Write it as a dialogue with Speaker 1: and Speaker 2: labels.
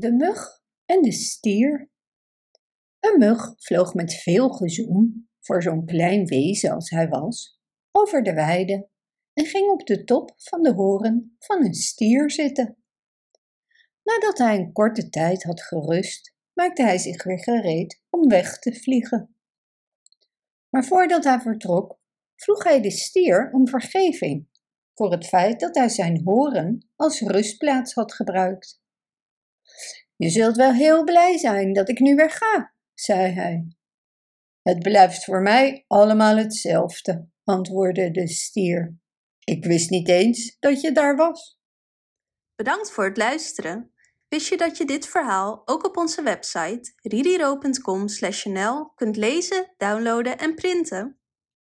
Speaker 1: De mug en de stier. Een mug vloog met veel gezoem, voor zo'n klein wezen als hij was, over de weide en ging op de top van de horen van een stier zitten. Nadat hij een korte tijd had gerust, maakte hij zich weer gereed om weg te vliegen. Maar voordat hij vertrok, vroeg hij de stier om vergeving voor het feit dat hij zijn horen als rustplaats had gebruikt. Je zult wel heel blij zijn dat ik nu weer ga, zei hij. Het blijft voor mij allemaal hetzelfde, antwoordde de stier. Ik wist niet eens dat je daar was.
Speaker 2: Bedankt voor het luisteren. Wist je dat je dit verhaal ook op onze website ririro.com/nl kunt lezen, downloaden en printen?